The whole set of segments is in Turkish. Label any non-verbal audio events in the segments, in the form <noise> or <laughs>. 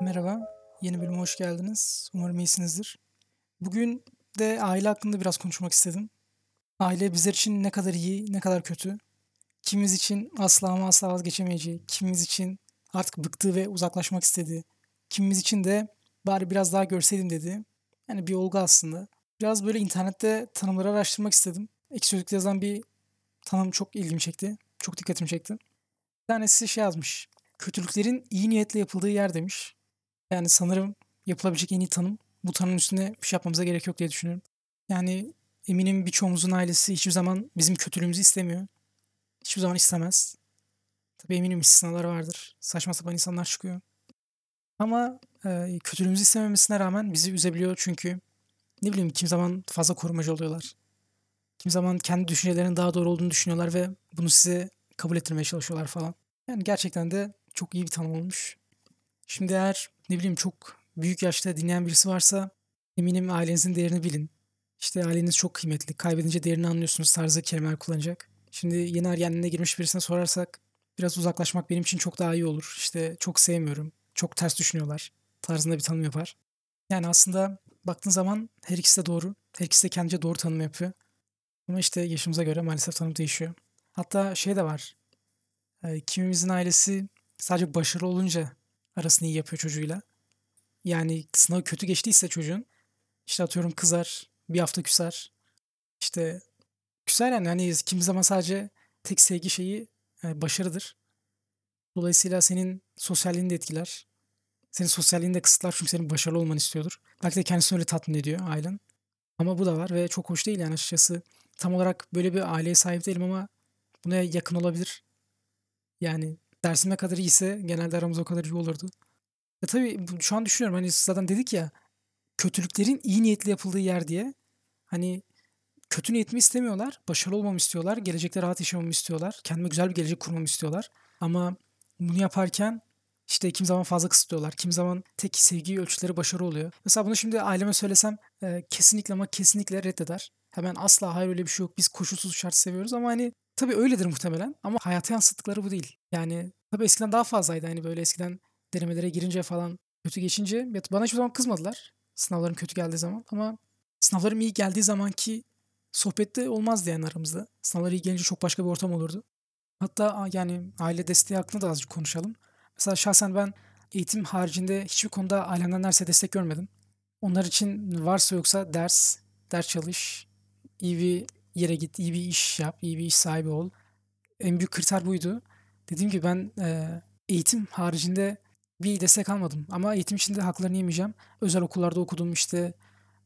Merhaba, yeni bölüme hoş geldiniz. Umarım iyisinizdir. Bugün de aile hakkında biraz konuşmak istedim. Aile bizler için ne kadar iyi, ne kadar kötü. Kimimiz için asla ama asla vazgeçemeyeceği, kimimiz için artık bıktığı ve uzaklaşmak istediği, kimimiz için de bari biraz daha görseydim dedi. Yani bir olgu aslında. Biraz böyle internette tanımları araştırmak istedim. Ekşi Sözlük'te yazan bir tanım çok ilgimi çekti. Çok dikkatimi çekti. Bir tanesi şey yazmış. Kötülüklerin iyi niyetle yapıldığı yer demiş. Yani sanırım yapılabilecek en iyi tanım. Bu tanımın üstüne bir şey yapmamıza gerek yok diye düşünüyorum. Yani eminim birçoğumuzun ailesi hiçbir zaman bizim kötülüğümüzü istemiyor. Hiçbir zaman istemez. Tabii eminim istisnalar vardır. Saçma sapan insanlar çıkıyor. Ama e, kötülüğümüzü istememesine rağmen bizi üzebiliyor çünkü ne bileyim kim zaman fazla korumacı oluyorlar. Kim zaman kendi düşüncelerinin daha doğru olduğunu düşünüyorlar ve bunu size kabul ettirmeye çalışıyorlar falan. Yani gerçekten de çok iyi bir tanım olmuş. Şimdi eğer ne bileyim çok büyük yaşta dinleyen birisi varsa eminim ailenizin değerini bilin. İşte aileniz çok kıymetli. Kaybedince değerini anlıyorsunuz tarzı kelimeler kullanacak. Şimdi yeni ergenliğine girmiş birisine sorarsak biraz uzaklaşmak benim için çok daha iyi olur. İşte çok sevmiyorum. Çok ters düşünüyorlar. Tarzında bir tanım yapar. Yani aslında baktığın zaman her ikisi de doğru. Her ikisi de kendince doğru tanım yapıyor. Ama işte yaşımıza göre maalesef tanım değişiyor. Hatta şey de var. E, kimimizin ailesi sadece başarılı olunca arasını iyi yapıyor çocuğuyla. Yani sınavı kötü geçtiyse çocuğun işte atıyorum kızar, bir hafta küser. İşte küser yani hani kimi zaman sadece tek sevgi şeyi e, başarıdır. Dolayısıyla senin sosyalliğini de etkiler. Senin sosyalliğini de kısıtlar çünkü senin başarılı olmanı istiyordur. Belki de kendisini öyle tatmin ediyor ailen. Ama bu da var ve çok hoş değil yani açıkçası. Tam olarak böyle bir aileye sahip değilim ama buna yakın olabilir. Yani dersim ne kadar iyiyse genelde aramız o kadar iyi olurdu. E tabii şu an düşünüyorum hani zaten dedik ya kötülüklerin iyi niyetli yapıldığı yer diye. Hani kötü niyetimi istemiyorlar, başarılı olmamı istiyorlar, gelecekte rahat yaşamamı istiyorlar, kendime güzel bir gelecek kurmamı istiyorlar. Ama bunu yaparken işte kim zaman fazla kısıtlıyorlar, kim zaman tek sevgi ölçüleri başarı oluyor. Mesela bunu şimdi aileme söylesem e, kesinlikle ama kesinlikle reddeder. Hemen asla hayır öyle bir şey yok biz koşulsuz şart seviyoruz ama hani tabii öyledir muhtemelen ama hayata yansıttıkları bu değil. Yani tabii eskiden daha fazlaydı hani böyle eskiden denemelere girince falan kötü geçince bana hiçbir zaman kızmadılar. Sınavlarım kötü geldiği zaman ama sınavlarım iyi geldiği zamanki sohbette olmazdı yani aramızda. Sınavlar iyi gelince çok başka bir ortam olurdu. Hatta yani aile desteği hakkında da azıcık konuşalım. Mesela şahsen ben eğitim haricinde hiçbir konuda ailemden neredeyse destek görmedim. Onlar için varsa yoksa ders, ders çalış, iyi bir yere git, iyi bir iş yap, iyi bir iş sahibi ol. En büyük kriter buydu. Dediğim gibi ben e, eğitim haricinde bir destek almadım. Ama eğitim için de haklarını yemeyeceğim. Özel okullarda okudum işte.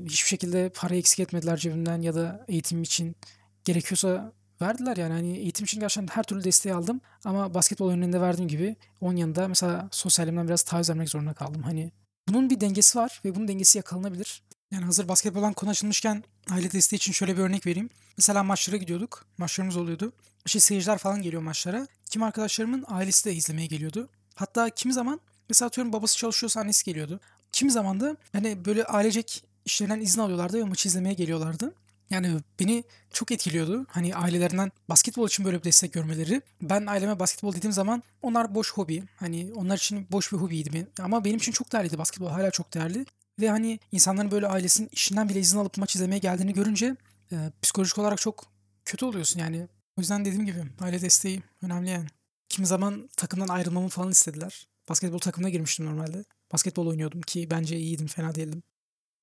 Hiçbir şekilde para eksik etmediler cebimden ya da eğitim için gerekiyorsa verdiler yani. Hani eğitim için gerçekten her türlü desteği aldım. Ama basketbol örneğinde verdiğim gibi onun yanında mesela sosyalimden biraz taviz vermek zorunda kaldım. Hani bunun bir dengesi var ve bunun dengesi yakalanabilir. Yani hazır basketboldan konu açılmışken aile desteği için şöyle bir örnek vereyim. Mesela maçlara gidiyorduk. Maçlarımız oluyordu. İşte seyirciler falan geliyor maçlara. Kim arkadaşlarımın ailesi de izlemeye geliyordu. Hatta kimi zaman mesela atıyorum babası çalışıyorsa annesi geliyordu. Kimi zaman da hani böyle ailecek işlerinden izin alıyorlardı ve maçı izlemeye geliyorlardı. Yani beni çok etkiliyordu. Hani ailelerinden basketbol için böyle bir destek görmeleri. Ben aileme basketbol dediğim zaman onlar boş hobi. Hani onlar için boş bir hobiydi. Ama benim için çok değerliydi basketbol. Hala çok değerli. Ve hani insanların böyle ailesinin işinden bile izin alıp maç izlemeye geldiğini görünce e, psikolojik olarak çok kötü oluyorsun yani. O yüzden dediğim gibi aile desteği önemli yani. Kimi zaman takımdan ayrılmamı falan istediler. Basketbol takımına girmiştim normalde. Basketbol oynuyordum ki bence iyiydim, fena değildim.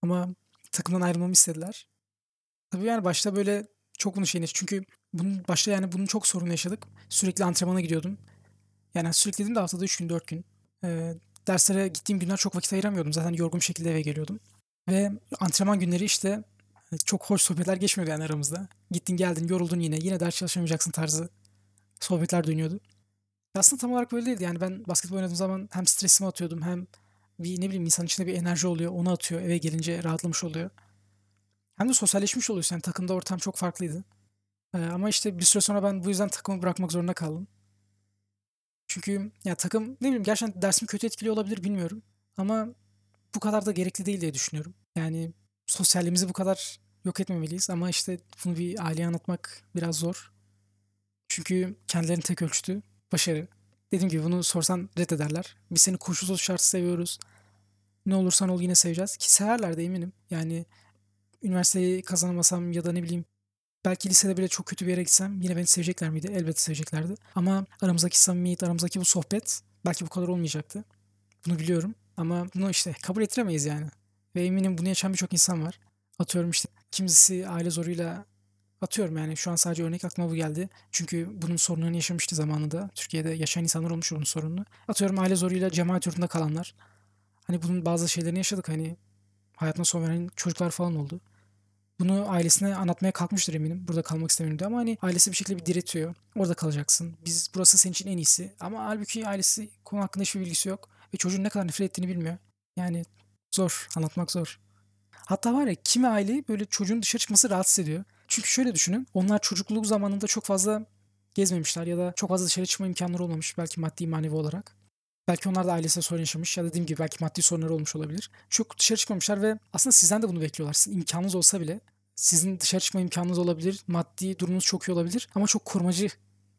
Ama takımdan ayrılmamı istediler. Tabii yani başta böyle çok bunu şeyini çünkü bunun başta yani bunun çok sorunu yaşadık. Sürekli antrenmana gidiyordum. Yani sürekli dedim de haftada 3 gün 4 gün. Ee, derslere gittiğim günler çok vakit ayıramıyordum. Zaten yorgun şekilde eve geliyordum. Ve antrenman günleri işte e, çok hoş sohbetler geçmiyordu yani aramızda. Gittin geldin yoruldun yine. Yine ders çalışamayacaksın tarzı sohbetler dönüyordu. Aslında tam olarak böyle değildi. Yani ben basketbol oynadığım zaman hem stresimi atıyordum hem bir ne bileyim insan içinde bir enerji oluyor. Onu atıyor. Eve gelince rahatlamış oluyor. Hem de sosyalleşmiş oluyorsun. Yani takımda ortam çok farklıydı. Ee, ama işte bir süre sonra ben bu yüzden takımı bırakmak zorunda kaldım. Çünkü ya takım ne bileyim gerçekten dersimi kötü etkiliyor olabilir bilmiyorum. Ama bu kadar da gerekli değil diye düşünüyorum. Yani sosyalliğimizi bu kadar yok etmemeliyiz ama işte bunu bir aileye anlatmak biraz zor. Çünkü kendilerinin tek ölçütü başarı. Dediğim gibi bunu sorsan reddederler. Biz seni koşulsuz şart seviyoruz. Ne olursan ol yine seveceğiz. Ki severler de eminim. Yani üniversiteyi kazanamasam ya da ne bileyim belki lisede bile çok kötü bir yere gitsem yine beni sevecekler miydi? Elbette seveceklerdi. Ama aramızdaki samimiyet, aramızdaki bu sohbet belki bu kadar olmayacaktı. Bunu biliyorum. Ama bunu işte kabul ettiremeyiz yani. Ve eminim bunu yaşayan birçok insan var. Atıyorum işte kimisi aile zoruyla atıyorum yani şu an sadece örnek aklıma bu geldi. Çünkü bunun sorunlarını yaşamıştı zamanında. Türkiye'de yaşayan insanlar olmuş bunun sorununu. Atıyorum aile zoruyla cemaat yurdunda kalanlar. Hani bunun bazı şeylerini yaşadık hani hayatına son veren çocuklar falan oldu. Bunu ailesine anlatmaya kalkmıştır eminim. Burada kalmak istemiyorum diyor ama hani ailesi bir şekilde bir diretiyor. Orada kalacaksın. Biz burası senin için en iyisi. Ama halbuki ailesi konu hakkında hiçbir bilgisi yok. Ve çocuğun ne kadar nefret ettiğini bilmiyor. Yani zor. Anlatmak zor. Hatta var ya kimi aile böyle çocuğun dışarı çıkması rahatsız ediyor. Çünkü şöyle düşünün. Onlar çocukluk zamanında çok fazla gezmemişler ya da çok fazla dışarı çıkma imkanları olmamış belki maddi manevi olarak. Belki onlar da ailesine sorun yaşamış ya dediğim gibi belki maddi sorunları olmuş olabilir. Çok dışarı çıkmamışlar ve aslında sizden de bunu bekliyorlar. Sizin imkanınız olsa bile sizin dışarı çıkma imkanınız olabilir. Maddi durumunuz çok iyi olabilir ama çok korumacı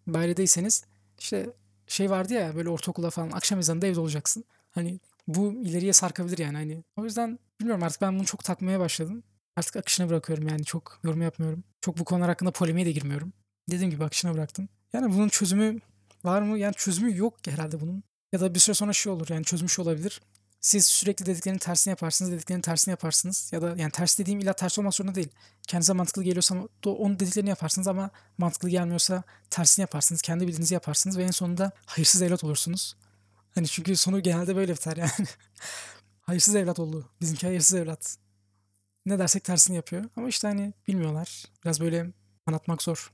bir ailedeyseniz işte şey vardı ya böyle ortaokulda falan akşam ezanında evde olacaksın. Hani bu ileriye sarkabilir yani hani. O yüzden bilmiyorum artık ben bunu çok takmaya başladım. Artık akışına bırakıyorum yani çok yorum yapmıyorum. Çok bu konular hakkında polemiğe de girmiyorum. Dediğim gibi akışına bıraktım. Yani bunun çözümü var mı? Yani çözümü yok herhalde bunun. Ya da bir süre sonra şey olur yani çözmüş olabilir. Siz sürekli dediklerinin tersini yaparsınız, dediklerinin tersini yaparsınız. Ya da yani ters dediğim illa ters olmak zorunda değil. Kendinize mantıklı geliyorsa onun dediklerini yaparsınız ama mantıklı gelmiyorsa tersini yaparsınız. Kendi bildiğinizi yaparsınız ve en sonunda hayırsız evlat olursunuz. Hani çünkü sonu genelde böyle biter yani. <laughs> hayırsız evlat oldu. Bizimki hayırsız evlat. Ne dersek tersini yapıyor. Ama işte hani bilmiyorlar. Biraz böyle anlatmak zor.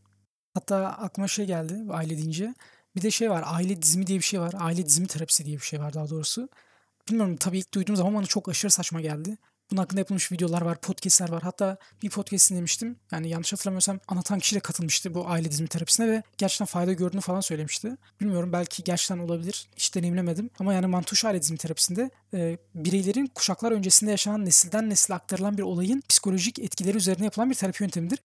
Hatta aklıma şey geldi aile deyince. Bir de şey var aile dizimi diye bir şey var. Aile dizimi terapisi diye bir şey var daha doğrusu. Bilmiyorum tabii ilk duyduğum zaman bana çok aşırı saçma geldi. Bunun hakkında yapılmış videolar var, podcastler var. Hatta bir podcast dinlemiştim. Yani yanlış hatırlamıyorsam anlatan kişi de katılmıştı bu aile dizimi terapisine ve gerçekten fayda gördüğünü falan söylemişti. Bilmiyorum belki gerçekten olabilir. Hiç deneyimlemedim. Ama yani Mantuş aile dizimi terapisinde e, bireylerin kuşaklar öncesinde yaşanan nesilden nesile aktarılan bir olayın psikolojik etkileri üzerine yapılan bir terapi yöntemidir.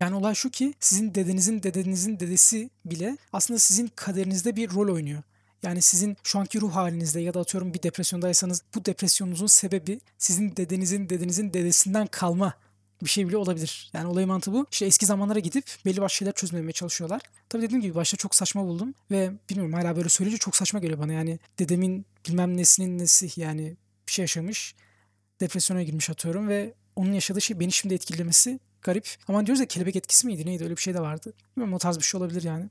Yani olay şu ki sizin dedenizin dedenizin dedesi bile aslında sizin kaderinizde bir rol oynuyor. Yani sizin şu anki ruh halinizde ya da atıyorum bir depresyondaysanız bu depresyonunuzun sebebi sizin dedenizin dedenizin dedesinden kalma bir şey bile olabilir. Yani olay mantığı bu. İşte eski zamanlara gidip belli başlı şeyler çözmemeye çalışıyorlar. Tabii dediğim gibi başta çok saçma buldum ve bilmiyorum hala böyle söyleyince çok saçma geliyor bana. Yani dedemin bilmem nesinin nesi yani bir şey yaşamış. Depresyona girmiş atıyorum ve onun yaşadığı şey beni şimdi etkilemesi garip. Ama diyoruz ya kelebek etkisi miydi neydi öyle bir şey de vardı. Bilmiyorum o tarz bir şey olabilir yani.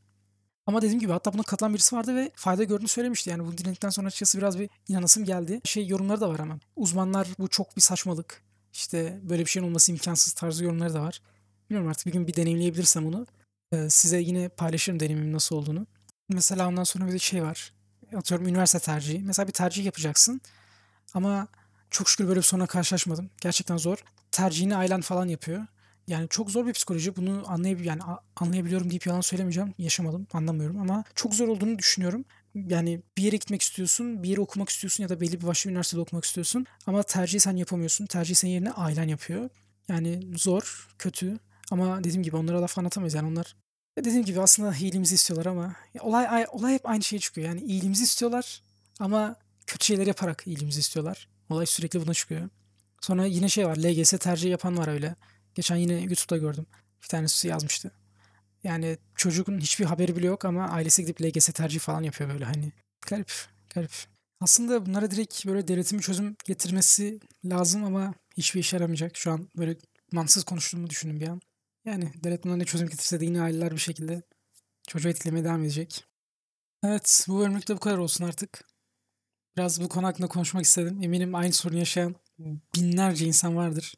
Ama dediğim gibi hatta buna katılan birisi vardı ve fayda gördüğünü söylemişti. Yani bunu dinledikten sonra açıkçası biraz bir inanasım geldi. Şey yorumları da var hemen. Uzmanlar bu çok bir saçmalık. İşte böyle bir şeyin olması imkansız tarzı yorumları da var. Bilmiyorum artık bir gün bir deneyimleyebilirsem onu. Ee, size yine paylaşırım deneyimimin nasıl olduğunu. Mesela ondan sonra bir de şey var. Atıyorum üniversite tercihi. Mesela bir tercih yapacaksın. Ama çok şükür böyle bir soruna karşılaşmadım. Gerçekten zor. Tercihini ailen falan yapıyor. Yani çok zor bir psikoloji. Bunu anlayab yani anlayabiliyorum deyip yalan söylemeyeceğim. Yaşamadım, anlamıyorum ama çok zor olduğunu düşünüyorum. Yani bir yere gitmek istiyorsun, bir yere okumak istiyorsun ya da belli bir başka üniversitede okumak istiyorsun. Ama tercihi sen yapamıyorsun. Tercihi senin yerine ailen yapıyor. Yani zor, kötü. Ama dediğim gibi onlara laf anlatamayız. Yani onlar dediğim gibi aslında iyiliğimizi istiyorlar ama olay olay hep aynı şeye çıkıyor. Yani iyiliğimizi istiyorlar ama kötü şeyler yaparak iyiliğimizi istiyorlar. Olay sürekli buna çıkıyor. Sonra yine şey var. LGS tercih yapan var öyle. Geçen yine YouTube'da gördüm. Bir tanesi yazmıştı. Yani çocuğun hiçbir haberi bile yok ama ailesi gidip LGS tercih falan yapıyor böyle hani. Garip, garip. Aslında bunlara direkt böyle devletin bir çözüm getirmesi lazım ama hiçbir işe yaramayacak. Şu an böyle mantıksız konuştuğumu düşündüm bir an. Yani devlet buna ne çözüm getirse de yine aileler bir şekilde çocuğu etkilemeye devam edecek. Evet bu bölümlük de bu kadar olsun artık. Biraz bu konu hakkında konuşmak istedim. Eminim aynı sorunu yaşayan binlerce insan vardır.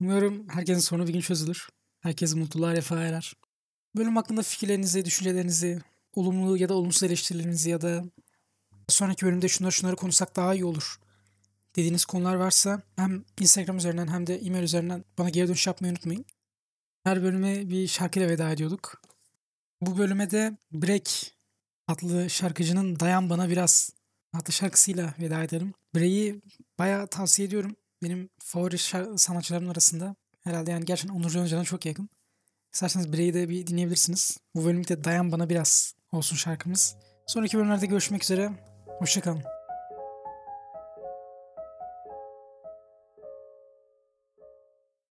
Umarım herkesin sorunu bir gün çözülür. Herkes mutluluğa refaha erer. Bölüm hakkında fikirlerinizi, düşüncelerinizi, olumlu ya da olumsuz eleştirilerinizi ya da sonraki bölümde şunları şunları konuşsak daha iyi olur dediğiniz konular varsa hem Instagram üzerinden hem de e-mail üzerinden bana geri dönüş yapmayı unutmayın. Her bölüme bir şarkıyla veda ediyorduk. Bu bölüme de Break adlı şarkıcının Dayan Bana Biraz adlı şarkısıyla veda edelim. Break'i bayağı tavsiye ediyorum benim favori sanatçılarımın arasında. Herhalde yani gerçekten Onur Can Hoca'na çok yakın. İsterseniz Birey'i de bir dinleyebilirsiniz. Bu bölümde Dayan Bana Biraz olsun şarkımız. Sonraki bölümlerde görüşmek üzere. Hoşçakalın.